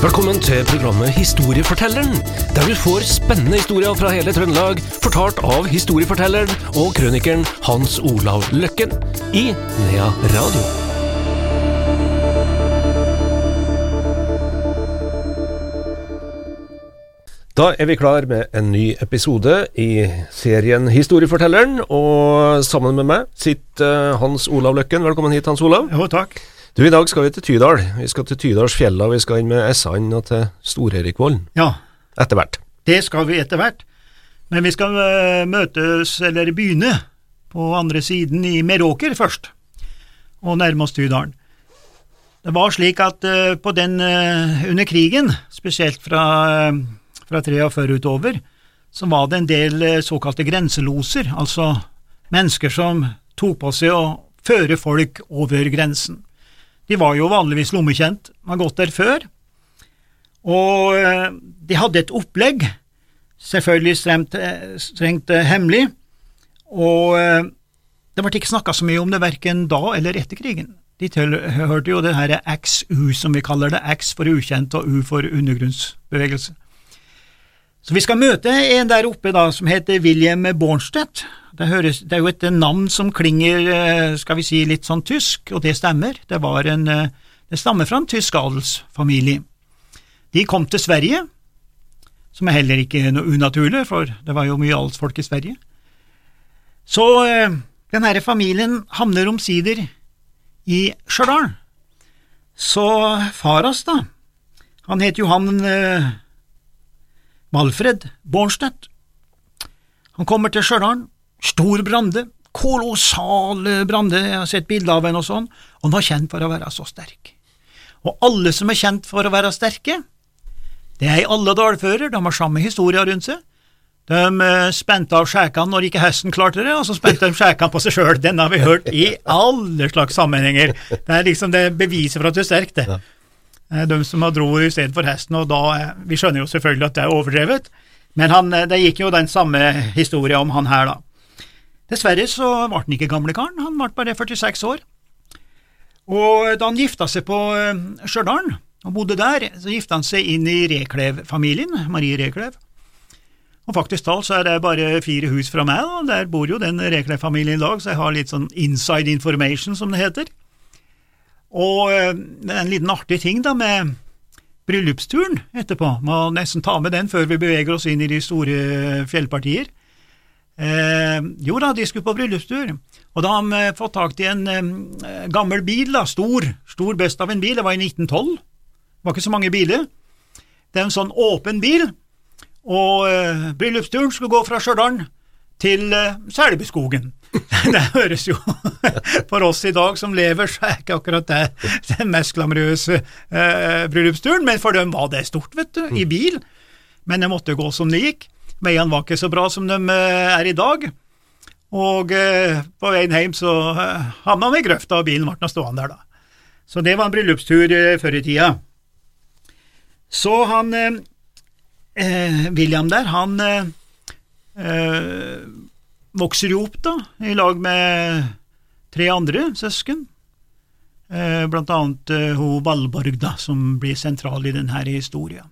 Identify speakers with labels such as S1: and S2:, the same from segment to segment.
S1: Velkommen til programmet Historiefortelleren, der du får spennende historier fra hele Trøndelag, fortalt av historiefortelleren og krønikeren Hans Olav Løkken i Nea Radio. Da er vi klar med en ny episode i serien Historiefortelleren, og sammen med meg sitter Hans Olav Løkken. Velkommen hit, Hans Olav.
S2: Jo, takk.
S1: Du, I dag skal vi til Tydal. Vi skal til Tydalsfjella, vi skal inn med Essan og til Stor-Erikvollen.
S2: Ja,
S1: Etter hvert.
S2: det skal vi etter hvert. Men vi skal eh, møtes, eller begynne, på andre siden i Meråker først, og nærme oss Tydalen. Det var slik at eh, på den eh, under krigen, spesielt fra, fra 43 utover, så var det en del såkalte grenseloser, altså mennesker som tok på seg å føre folk over grensen. De var jo vanligvis lommekjent, har gått der før, og eh, de hadde et opplegg, selvfølgelig strengt, eh, strengt eh, hemmelig, og det ble ikke snakka så mye om det verken da eller etter krigen. De tilhørte jo det her XU, som vi kaller det, X for ukjent og U for undergrunnsbevegelse. Så vi skal møte en der oppe da, som heter William Bornstedt. Det, høres, det er jo et navn som klinger, eh, skal vi si, litt sånn tysk, og det stemmer. Det, en, eh, det stammer fra en tysk adelsfamilie. De kom til Sverige, som er heller ikke noe unaturlig, for det var jo mye adelsfolk i Sverige. Så eh, den herre familien havner omsider i Stjørdal. Så Faras, da, han het Johan Malfred Bornstedt. Han kommer til Stjørdal, stor brande, kolossale brande, jeg har sett bilde av henne og sånn, og hun var kjent for å være så sterk. Og alle som er kjent for å være sterke, det er i alle dalfører, de har samme historie rundt seg. De eh, spente av skjækene når ikke hesten klarte det, og så spente de skjækene på seg sjøl. Den har vi hørt i alle slags sammenhenger. Det er liksom det beviset for at du er sterk, det. Eh, De som har dro i stedet for hesten, og da eh, Vi skjønner jo selvfølgelig at det er overdrevet, men han, det gikk jo den samme historia om han her, da. Dessverre så ble han ikke gamle karen, han ble bare 46 år. Og da han gifta seg på eh, Stjørdal, og bodde der, så gifta han seg inn i Reklev-familien, Marie Reklev. Og faktisk talt så er det bare fire hus fra meg, og der bor jo den Reklev-familien i dag, så jeg har litt sånn inside information, som det heter. Og eh, en liten artig ting da med bryllupsturen etterpå, må nesten ta med den før vi beveger oss inn i de store fjellpartier. Eh, jo da, de skulle på bryllupstur, og da har de fått tak i en eh, gammel bil, da, stor, stor best av en bil, det var i 1912, det var ikke så mange biler. Det er en sånn åpen bil, og eh, bryllupsturen skulle gå fra Stjørdal til eh, Selbuskogen. det høres jo For oss i dag som lever, så er ikke akkurat det den mest glamorøse eh, bryllupsturen, men for dem var det stort, vet du, i bil. Men det måtte gå som det gikk. Veiene var ikke så bra som de eh, er i dag. Og eh, på veien hjem så eh, havna han i grøfta, og bilen ble nå stående der, da. Så det var en bryllupstur før i tida. Så han eh, William der, han eh, vokser jo opp, da, i lag med tre andre søsken. Eh, blant annet eh, hun Valborg, da, som blir sentral i denne historien.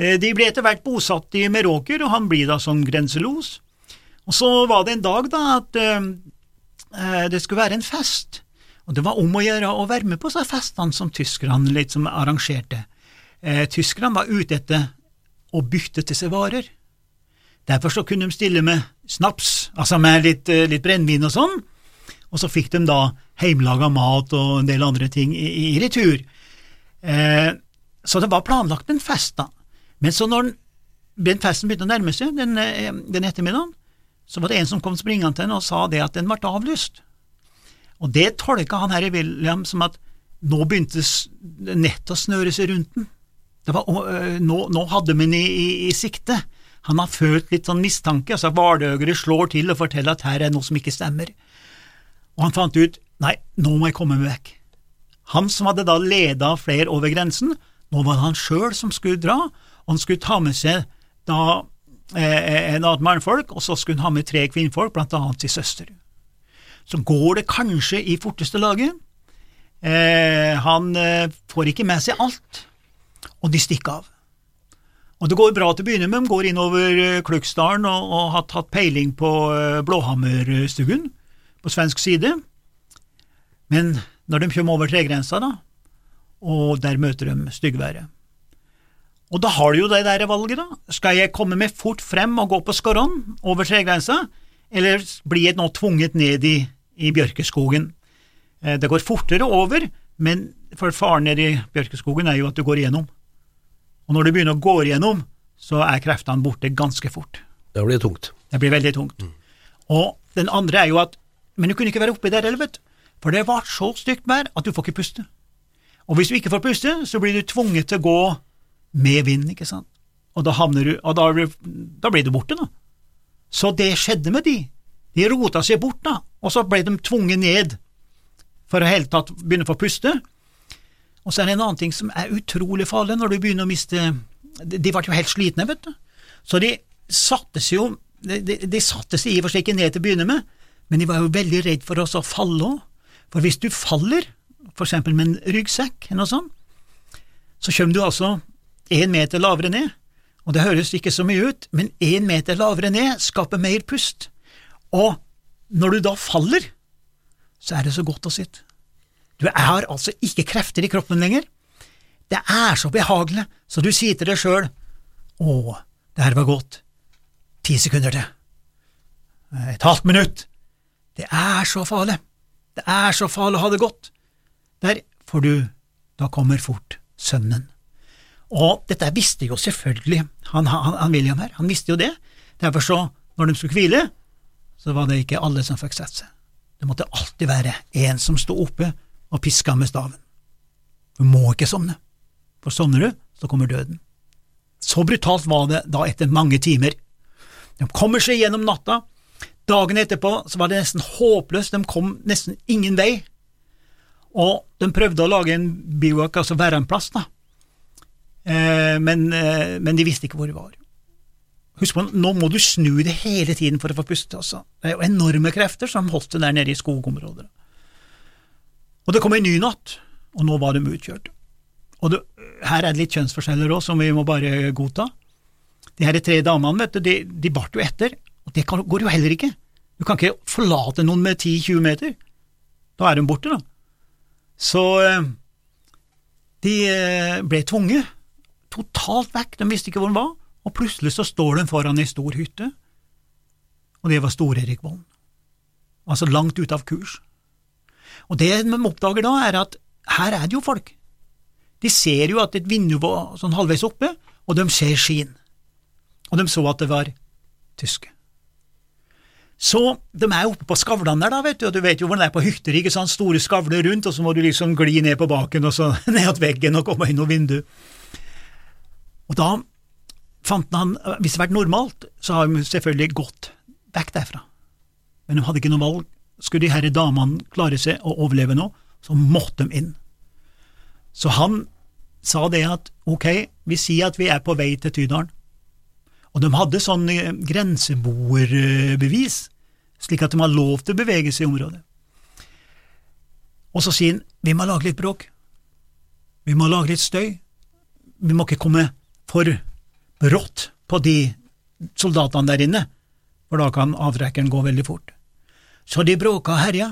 S2: Eh, De ble etter hvert bosatt i Meråker, og han blir da som grenselos. Og så var det en dag da at eh, det skulle være en fest, og det var om å gjøre å være med på disse festene som tyskerne liksom arrangerte. Uh, tyskerne var ute etter å bytte til seg varer. Derfor så kunne de stille med snaps, altså med litt, uh, litt brennevin og sånn, og så fikk de da heimelaga mat og en del andre ting i, i retur. Så det var planlagt en fest, da. Men så når den festen begynte å nærme seg den, eh, den ettermiddagen, så var det en som kom springende til henne og sa det at den ble avlyst. Og det tolka han her i William som at nå begynte nettet å snøre seg rundt den. Var, øh, nå, nå hadde man i, i, i sikte. Han har følt litt sånn mistanke, altså Vardøgere slår til og forteller at her er noe som ikke stemmer. Og han fant ut nei, nå må jeg komme meg vekk. Han som hadde da leda flere over grensen, nå var det han sjøl som skulle dra, og han skulle ta med seg da eh, en annen mannfolk, og så skulle han ha med tre kvinnfolk, blant annet sin søster. Så går det kanskje i forteste laget. Eh, han eh, får ikke med seg alt, og de stikker av. Og det går bra til å begynne med, de går innover Kløksdalen Kluksdalen og, og har tatt peiling på eh, på svensk side. Men når de kommer over tregrensa, da, og der møter de styggværet. Og da har du jo det der valget, da. Skal jeg komme meg fort frem og gå på skorron over tregrensa, eller blir jeg nå tvunget ned i, i bjørkeskogen? Eh, det går fortere over, men for faren nede i bjørkeskogen er jo at du går igjennom. Og når du begynner å gå igjennom, så er kreftene borte ganske fort.
S1: Det blir tungt.
S2: Det blir veldig tungt. Mm. Og den andre er jo at Men du kunne ikke være oppi der heller, vet du. For det var så stygt vær at du får ikke puste. Og hvis du ikke får puste, så blir du tvunget til å gå med vind, ikke sant. Og da du Og da, da blir du borte, da. Så det skjedde med de. De rota seg bort, da, og så ble de tvunget ned for å hele tatt begynne å få puste. Og så er det en annen ting som er utrolig farlig når du begynner å miste De ble jo helt slitne, vet du. Så de satte seg jo de, de, de satte seg i og for seg ikke ned til å begynne med, men de var jo veldig redd for oss å falle òg. For hvis du faller, for eksempel med en ryggsekk eller noe sånt, så kommer du altså én meter lavere ned, og det høres ikke så mye ut, men én meter lavere ned skaper mer pust, og når du da faller, så er det så godt å sitte. Du har altså ikke krefter i kroppen lenger. Det er så behagelig, så du sier til deg sjøl Å, det her var godt. Ti sekunder til. Et halvt minutt. Det er så farlig. Det er så farlig å ha det godt. Der får du Da kommer fort sønnen. Og dette visste jo selvfølgelig han, han, han William her, han visste jo det. Derfor så, når de skulle hvile, så var det ikke alle som fikk sett seg. Det måtte alltid være en som sto oppe og piska med staven. Du må ikke sovne, for sovner du, så kommer døden. Så brutalt var det da etter mange timer. De kommer seg gjennom natta. Dagen etterpå så var det nesten håpløst, de kom nesten ingen vei. Og de prøvde å lage en bivak, altså være en plass, da. Eh, men, eh, men, de visste ikke hvor det var. Husk på, nå må du snu det hele tiden for å få puste, altså. Det er jo enorme krefter som holdt det der nede i skogområdet. Og det kom en ny natt, og nå var de utkjørt. Og det, her er det litt kjønnsforskjeller òg, som vi må bare godta. De her tre damene, vet du, de, de bart jo etter, og det går jo heller ikke. Du kan ikke forlate noen med 10-20 meter. Da er de borte, da. Så eh, de eh, ble tvunget, totalt vekk, de visste ikke hvor de var, og plutselig så står de foran ei stor hytte, og det var Stor-Erik Vollen, Altså langt ute av kurs. Og det de oppdager da, er at her er det jo folk. De ser jo at et vindu var sånn halvveis oppe, og de ser skien. Og de så at det var tyske. Så de er oppe på skavlene der, da, vet du, og du vet jo hvordan det er på hytter, ikke sant, store skavler rundt, og så må du liksom gli ned på baken og så ned til veggen og komme inn noe vindu. Og da fant han, hvis det hadde vært normalt, så har de selvfølgelig gått vekk derfra, men de hadde ikke noe valg, skulle de herre damene klare seg å overleve nå, så måtte de inn. Så han sa det at ok, vi sier at vi er på vei til Tydalen, og de hadde sånn eh, grenseboerbevis, slik at de har lov til å bevege seg i området. Og så sier han vi må lage litt bråk, vi må lage litt støy, vi må ikke komme for brått på de soldatene der inne, for da kan avrekkeren gå veldig fort. Så de bråka og herja,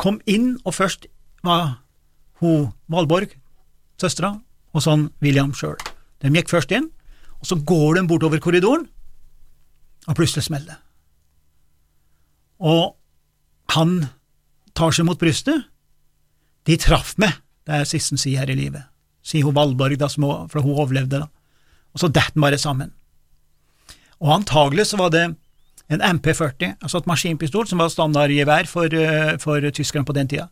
S2: kom inn, og først var hun Valborg, søstera, og sånn William sjøl. De gikk først inn, og så går de bortover korridoren, og plutselig smeller det. Og han tar seg mot brystet. De traff meg, det er siste han sier her i livet, sier hun Valborg, da, for hun overlevde, da. Og så detter han bare sammen. Og antagelig så var det en MP40, altså et maskinpistol, som var standardgevær for, eh, for tyskerne på den tida.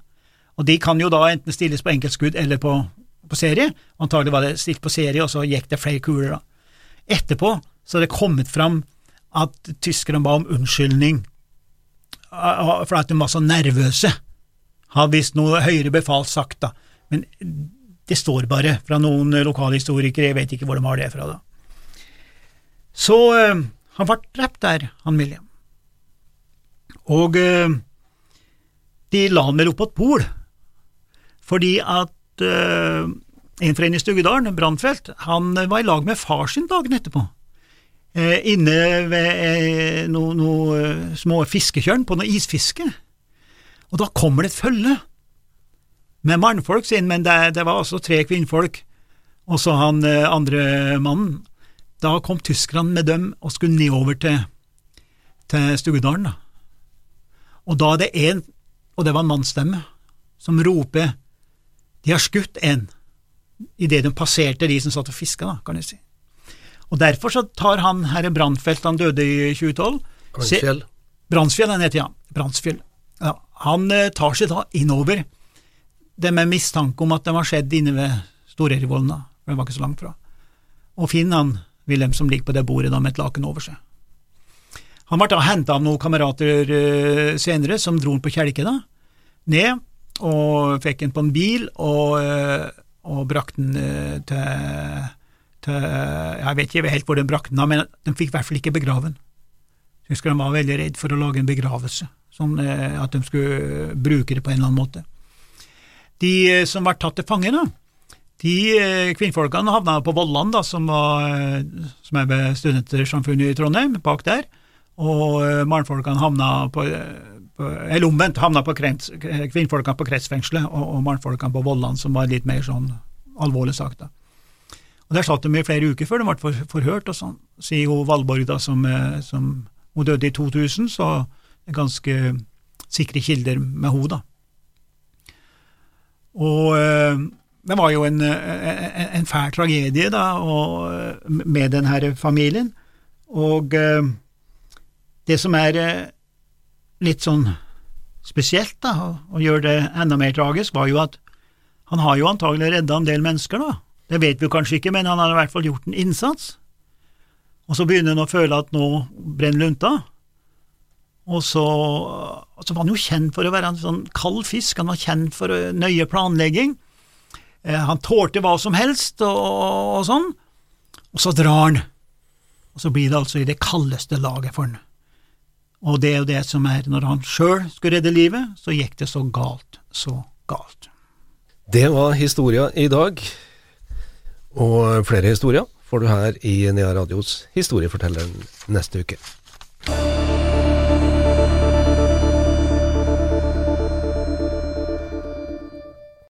S2: Og de kan jo da enten stilles på enkeltskudd eller på, på serie. Antagelig var det stilt på serie, og så gikk det flere kuler. da. Etterpå så er det kommet fram at tyskerne ba om unnskyldning for at de var så nervøse. Har visst noe høyere befal sagt, da. Men det står bare fra noen lokalhistorikere, jeg vet ikke hvor de har det fra, da. Så øh, han ble drept der, han William. Og øh, de la han vel opp på et pol, fordi at eh, en fra inne i Stugedalen, Brandfelt, han var i lag med far sin dagen etterpå. Eh, inne ved eh, noen no, eh, små fisketjørn på noe isfiske. Og da kommer det et følge med mannfolk sin, men det, det var altså tre kvinnfolk, og så han eh, andre mannen. Da kom tyskerne med dem og skulle nedover til, til Stugedalen. Da. Og da er det en, og det var en mannsstemme, som roper De har skutt en idet de passerte de som satt og fiska, da, kan du si. Og Derfor så tar han herre Brandfelt, han døde i 2012
S1: Bransfjell.
S2: Bransfjell, han heter, ja. Bransfjell. Ja, han eh, tar seg da innover det med mistanke om at det har skjedd inne ved Storerivollen, da, for det var ikke så langt fra, og finner han Wilhelm som ligger på det bordet da med et laken over seg. Han ble da henta av noen kamerater uh, senere, som dro han på kjelke, da, ned, og fikk han på en bil, og, eh, og brakte han eh, til, til Jeg vet ikke helt hvor de brakte den, men de fikk i hvert fall ikke begrave han. Jeg husker de var veldig redd for å lage en begravelse, sånn eh, at de skulle bruke det på en eller annen måte. De eh, som ble tatt til fange, da, de kvinnfolkene havna på Vollan, da, som, var, som er ved Studentersamfunnet i Trondheim, bak der, og mannfolkene havna på Eller omvendt, havna på krets, kvinnfolkene på kretsfengselet, og, og mannfolkene på Vollan, som var litt mer sånn alvorlig sak, da. Og Der satt de i flere uker før de ble forhørt, og sånn, sier hun Valborg, da, som, eh, som hun døde i 2000, så ganske sikre kilder med henne, da. Og eh, det var jo en, en, en fæl tragedie, da, og, med denne familien. Og eh, det som er eh, litt sånn spesielt, da, og, gjør det enda mer tragisk, var jo at han har jo antagelig redda en del mennesker, da. Det vet vi kanskje ikke, men han har i hvert fall gjort en innsats. Og så begynner han å føle at nå brenner lunta. Og så, så var han jo kjent for å være en sånn kald fisk, han var kjent for eh, nøye planlegging. Eh, han tålte hva som helst og, og sånn. Og så drar han. Og så blir det altså i det kaldeste laget for han. Og det er jo det som er, når han sjøl skulle redde livet, så gikk det så galt, så galt.
S1: Det var historia i dag, og flere historier får du her i Nea Radios Historiefortelleren neste uke.